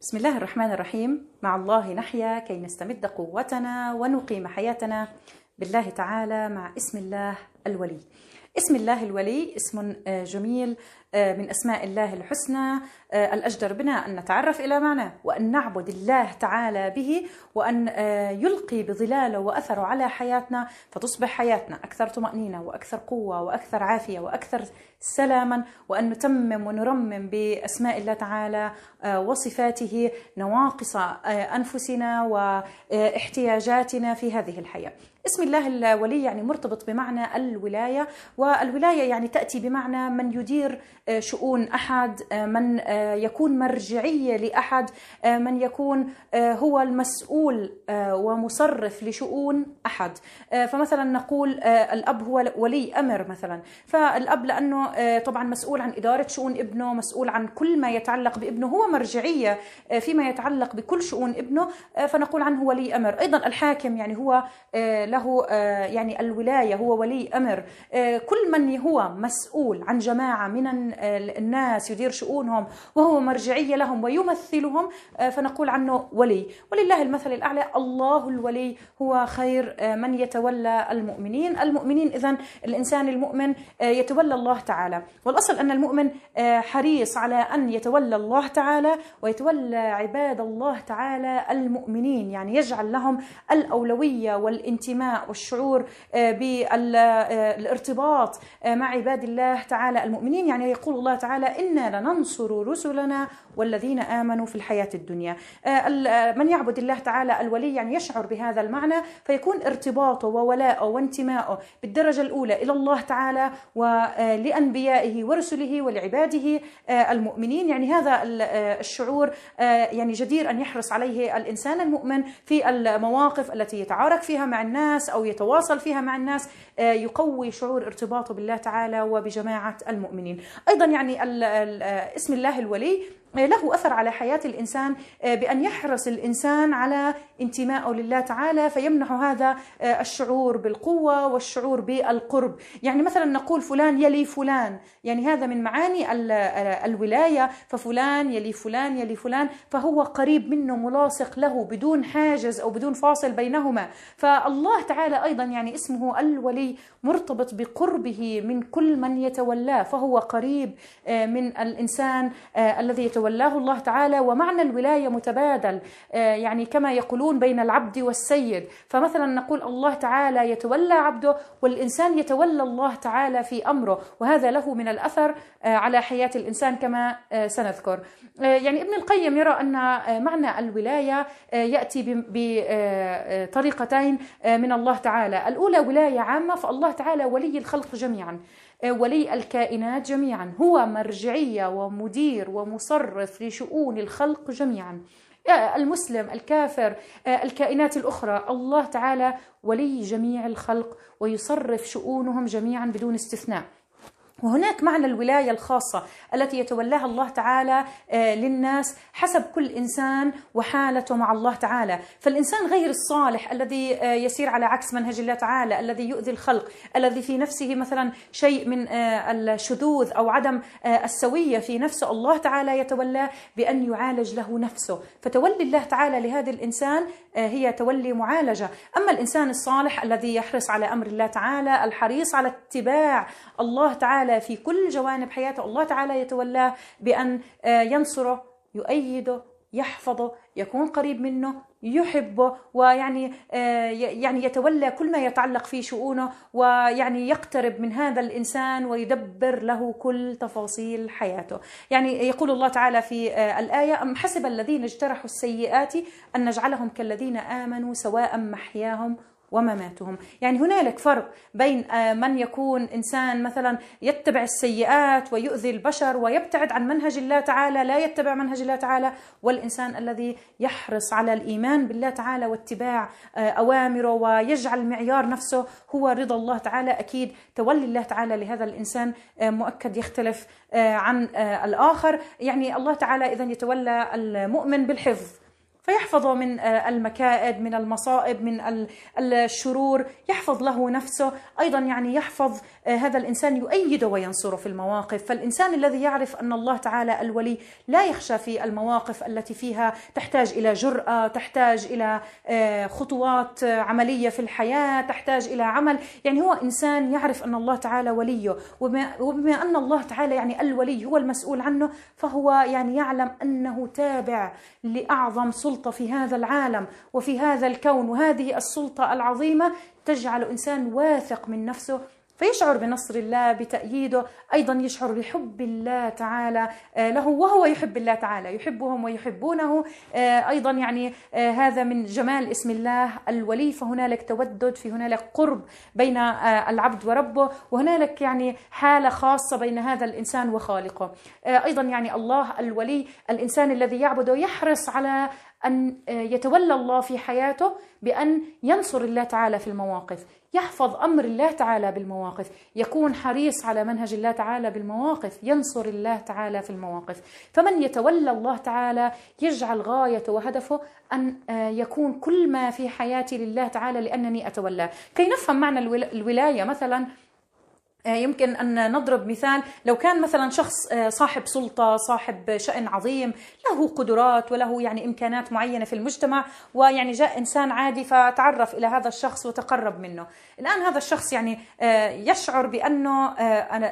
بسم الله الرحمن الرحيم. مع الله نحيا كي نستمد قوتنا ونقيم حياتنا. بالله تعالى مع اسم الله الولي. اسم الله الولي اسم جميل. من أسماء الله الحسنى الأجدر بنا أن نتعرف إلى معناه وأن نعبد الله تعالى به وأن يلقي بظلاله وأثره على حياتنا فتصبح حياتنا أكثر طمأنينة وأكثر قوة وأكثر عافية وأكثر سلاما وأن نتمم ونرمم بأسماء الله تعالى وصفاته نواقص أنفسنا واحتياجاتنا في هذه الحياة. اسم الله الولي يعني مرتبط بمعنى الولاية والولاية يعني تأتي بمعنى من يدير شؤون أحد من يكون مرجعية لأحد من يكون هو المسؤول ومصرف لشؤون أحد. فمثلا نقول الأب هو ولي أمر مثلا. فالأب لأنه طبعا مسؤول عن إدارة شؤون ابنه مسؤول عن كل ما يتعلق بابنه هو مرجعية فيما يتعلق بكل شؤون ابنه فنقول عنه ولي أمر. أيضا الحاكم يعني هو له يعني الولاية هو ولي أمر. كل من هو مسؤول عن جماعة من الناس يدير شؤونهم وهو مرجعية لهم ويمثلهم فنقول عنه ولي. ولله المثل الأعلى الله الولي هو خير من يتولى المؤمنين. المؤمنين اذا الإنسان المؤمن يتولى الله تعالى. والأصل أن المؤمن حريص على أن يتولى الله تعالى ويتولى عباد الله تعالى المؤمنين يعني يجعل لهم الأولوية والانتماء والشعور بالارتباط مع عباد الله تعالى المؤمنين. يعني يقول الله تعالى إنا لننصر رسلنا والذين آمنوا في الحياة الدنيا. من يعبد الله تعالى الولي يعني يشعر بهذا المعنى فيكون ارتباطه وولاءه وانتمائه بالدرجة الأولى إلى الله تعالى ولانبيائه ورسله ولعباده المؤمنين. يعني هذا الشعور يعني جدير أن يحرص عليه الإنسان المؤمن في المواقف التي يتعارك فيها مع الناس أو يتواصل فيها مع الناس يقوي شعور ارتباطه بالله تعالى وبجماعة المؤمنين. أيضا يعني اسم الله الولي له أثر على حياة الإنسان بأن يحرص الإنسان على انتمائه لله تعالى فيمنح هذا الشعور بالقوة والشعور بالقرب، يعني مثلا نقول فلان يلي فلان، يعني هذا من معاني الولاية ففلان يلي فلان يلي فلان فهو قريب منه ملاصق له بدون حاجز أو بدون فاصل بينهما، فالله تعالى أيضا يعني اسمه الولي مرتبط بقربه من كل من يتولاه فهو قريب من الإنسان الذي يتولاه. الله تعالى ومعنى الولاية متبادل يعني كما يقولون بين العبد والسيد. فمثلا نقول الله تعالى يتولى عبده والإنسان يتولى الله تعالى في أمره وهذا له من الأثر على حياة الإنسان كما سنذكر. يعني ابن القيم يرى أن معنى الولاية يأتي بطريقتين من الله تعالى. الأولى ولاية عامة فالله تعالى ولي الخلق جميعا ولي الكائنات جميعا. هو مرجعية ومدير ومصرف لشؤون الخلق جميعا. المسلم الكافر الكائنات الأخرى. الله تعالى ولي جميع الخلق ويصرف شؤونهم جميعا بدون استثناء. وهناك معنى الولاية الخاصة التي يتولاها الله تعالى للناس حسب كل إنسان وحالته مع الله تعالى، فالإنسان غير الصالح الذي يسير على عكس منهج الله تعالى، الذي يؤذي الخلق، الذي في نفسه مثلا شيء من الشذوذ أو عدم السوية في نفسه، الله تعالى يتولاه بأن يعالج له نفسه، فتولي الله تعالى لهذا الإنسان هي تولي معالجة، أما الإنسان الصالح الذي يحرص على أمر الله تعالى، الحريص على اتباع الله تعالى تعالى في كل جوانب حياته. الله تعالى يتولاه بأن ينصره يؤيده يحفظه يكون قريب منه يحبه ويعني يعني يتولى كل ما يتعلق في شؤونه ويعني يقترب من هذا الإنسان ويدبر له كل تفاصيل حياته. يعني يقول الله تعالى في الآية أم حسب الذين اجترحوا السيئات أن نجعلهم كالذين آمنوا سواء محياهم ومماتهم. يعني هنالك فرق بين من يكون إنسان مثلا يتبع السيئات ويؤذي البشر ويبتعد عن منهج الله تعالى لا يتبع منهج الله تعالى والإنسان الذي يحرص على الإيمان بالله تعالى واتباع أوامره ويجعل معيار نفسه هو رضا الله تعالى. أكيد تولي الله تعالى لهذا الإنسان مؤكد يختلف عن الآخر. يعني الله تعالى إذا يتولى المؤمن بالحفظ. فيحفظه من المكائد من المصائب من الشرور يحفظ له نفسه. أيضا يعني يحفظ هذا الإنسان يؤيده وينصره في المواقف. فالإنسان الذي يعرف أن الله تعالى الولي لا يخشى في المواقف التي فيها تحتاج إلى جرأة تحتاج إلى خطوات عملية في الحياة تحتاج إلى عمل. يعني هو إنسان يعرف أن الله تعالى وليه. وبما أن الله تعالى يعني الولي هو المسؤول عنه فهو يعني يعلم أنه تابع لأعظم سلطة في هذا العالم وفي هذا الكون. وهذه السلطة العظيمة تجعل إنسان واثق من نفسه فيشعر بنصر الله بتأييده أيضا يشعر بحب الله تعالى آه، له وهو يحب الله تعالى يحبهم ويحبونه. آه، أيضا يعني آه، هذا من جمال اسم الله الولي فهنالك تودد في هنالك قرب بين العبد وربه وهنالك يعني حالة خاصة بين هذا الإنسان وخالقه. أيضا يعني الله الولي الإنسان الذي يعبده يحرص على أن يتولى الله في حياته بأن ينصر الله تعالى في المواقف. يحفظ أمر الله تعالى بالمواقف يكون حريص على منهج الله تعالى بالمواقف ينصر الله تعالى في المواقف. فمن يتولى الله تعالى يجعل غايته وهدفه أن آه، يكون كل ما في حياتي لله تعالى لأنني اتولاه كي نفهم معنى الولاية مثلا يمكن أن نضرب مثال. لو كان مثلا شخص آه، صاحب سلطة صاحب شأن عظيم له قدرات وله يعني إمكانات معينة في المجتمع ويعني جاء إنسان عادي فتعرف إلى هذا الشخص وتقرب منه. الآن هذا الشخص يعني آه، يشعر بأنه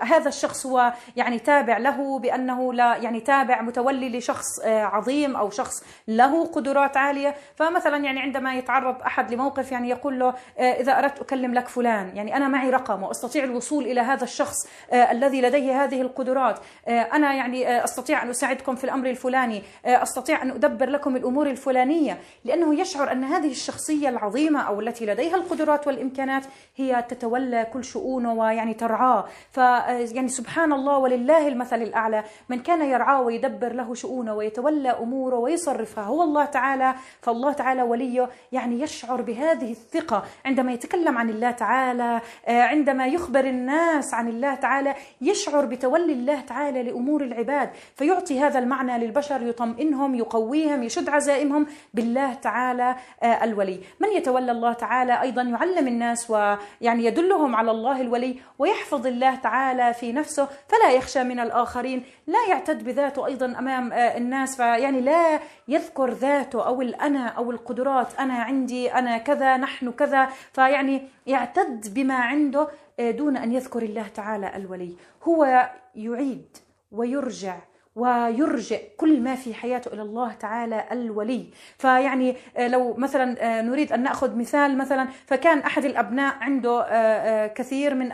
هذا الشخص هو يعني تابع له بأنه لا يعني تابع متولي لشخص عظيم أو شخص له قدرات عالية. فمثلا يعني عندما يتعرض أحد لموقف يعني يقول له إذا أردت أكلم لك فلان يعني أنا معي رقم وأستطيع الوصول إلى هذا الشخص آه، الذي لديه هذه القدرات. آه، أنا يعني آه، أستطيع أن أساعدكم في الأمر الفلاني. أستطيع أن أدبر لكم الأمور الفلانية. لأنه يشعر أن هذه الشخصية العظيمة أو التي لديها القدرات والإمكانات هي تتولى كل شؤونه ويعني ترعاه. فيعني سبحان الله ولله المثل الأعلى. من كان يرعاه ويدبر له شؤونه ويتولى أموره ويصرفها هو الله تعالى فالله تعالى وليه يعني يشعر بهذه الثقة. عندما يتكلم عن الله تعالى عندما يخبر الناس الناس عن الله تعالى يشعر بتولي الله تعالى لأمور العباد فيعطي هذا المعنى للبشر يطمئنهم يقويهم يشد عزائمهم بالله تعالى آه، الولي. من يتولى الله تعالى؟ أيضا يعلم الناس ويعني يدلهم على الله الولي ويحفظ الله تعالى في نفسه فلا يخشى من الآخرين. لا يعتد بذاته أيضا أمام آه، الناس فيعني لا يذكر ذاته أو الأنا أو القدرات أنا عندي أنا كذا نحن كذا. فيعني يعتد بما عنده دون أن يذكر الله تعالى الولي. هو يعيد ويرجع ويرجع كل ما في حياته إلى الله تعالى الولي. فيعني آه، لو مثلا آه، نريد أن نأخذ مثال مثلا فكان أحد الأبناء عنده آه، كثير من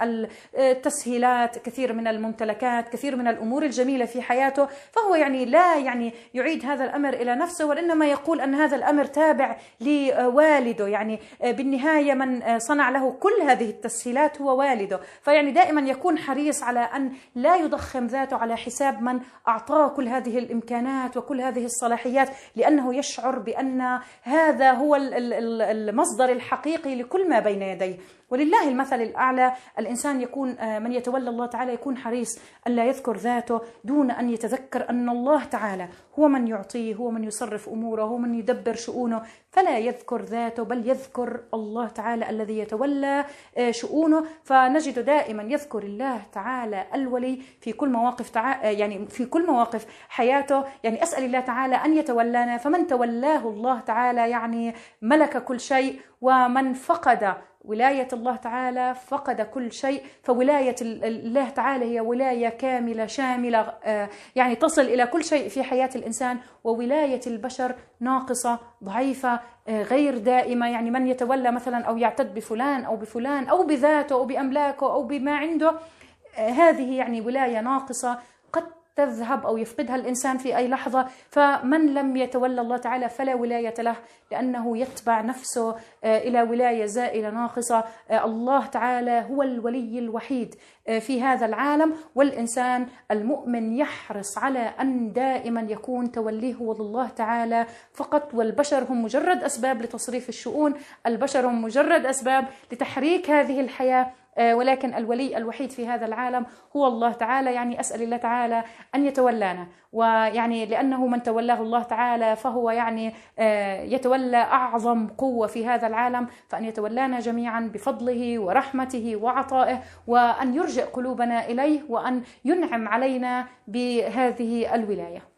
التسهيلات كثير من الممتلكات كثير من الأمور الجميلة في حياته. فهو يعني لا يعني يعيد هذا الأمر إلى نفسه وإنما يقول أن هذا الأمر تابع لوالده. يعني بالنهاية من صنع له كل هذه التسهيلات هو والده. فيعني دائما يكون حريص على أن لا يضخم ذاته على حساب من اعطى أعطاه كل هذه الإمكانات وكل هذه الصلاحيات لأنه يشعر بأن هذا هو المصدر الحقيقي لكل ما بين يديه. ولله المثل الأعلى. الإنسان يكون آه، من يتولى الله تعالى يكون حريص ألا يذكر ذاته دون أن يتذكر أن الله تعالى هو من يعطيه هو من يصرف أموره هو من يدبر شؤونه. فلا يذكر ذاته بل يذكر الله تعالى الذي يتولى آه، شؤونه. فنجد دائما يذكر الله تعالى الولي في كل مواقف. آه، يعني في كل مواقف حياته. يعني أسأل الله تعالى أن يتولانا فمن تولاه الله تعالى يعني ملك كل شيء ومن فقد ولاية الله تعالى فقد كل شيء فولاية الله تعالى هي ولاية كاملة شاملة آه، يعني تصل إلى كل شيء في حياة الإنسان وولاية البشر ناقصة ضعيفة آه، غير دائمة. يعني من يتولى مثلا أو يعتد بفلان أو بفلان أو بذاته أو بأملاكه أو بما عنده آه، هذه يعني ولاية ناقصة. تذهب أو يفقدها الإنسان في أي لحظة فمن لم يتولى الله تعالى فلا ولاية له لأنه يتبع نفسه آه، إلى ولاية زائلة ناقصة. آه، الله تعالى هو الولي الوحيد آه، في هذا العالم والإنسان المؤمن يحرص على أن دائما يكون توليه هو لله تعالى فقط والبشر هم مجرد أسباب لتصريف الشؤون البشر هم مجرد أسباب لتحريك هذه الحياة. ولكن الولي الوحيد في هذا العالم هو الله تعالى. يعني أسأل الله تعالى أن يتولانا. ويعني لأنه من تولاه الله تعالى فهو يعني يتولى أعظم قوة في هذا العالم. فأن يتولانا جميعا بفضله ورحمته وعطائه وأن يرجئ قلوبنا إليه وأن ينعم علينا بهذه الولاية.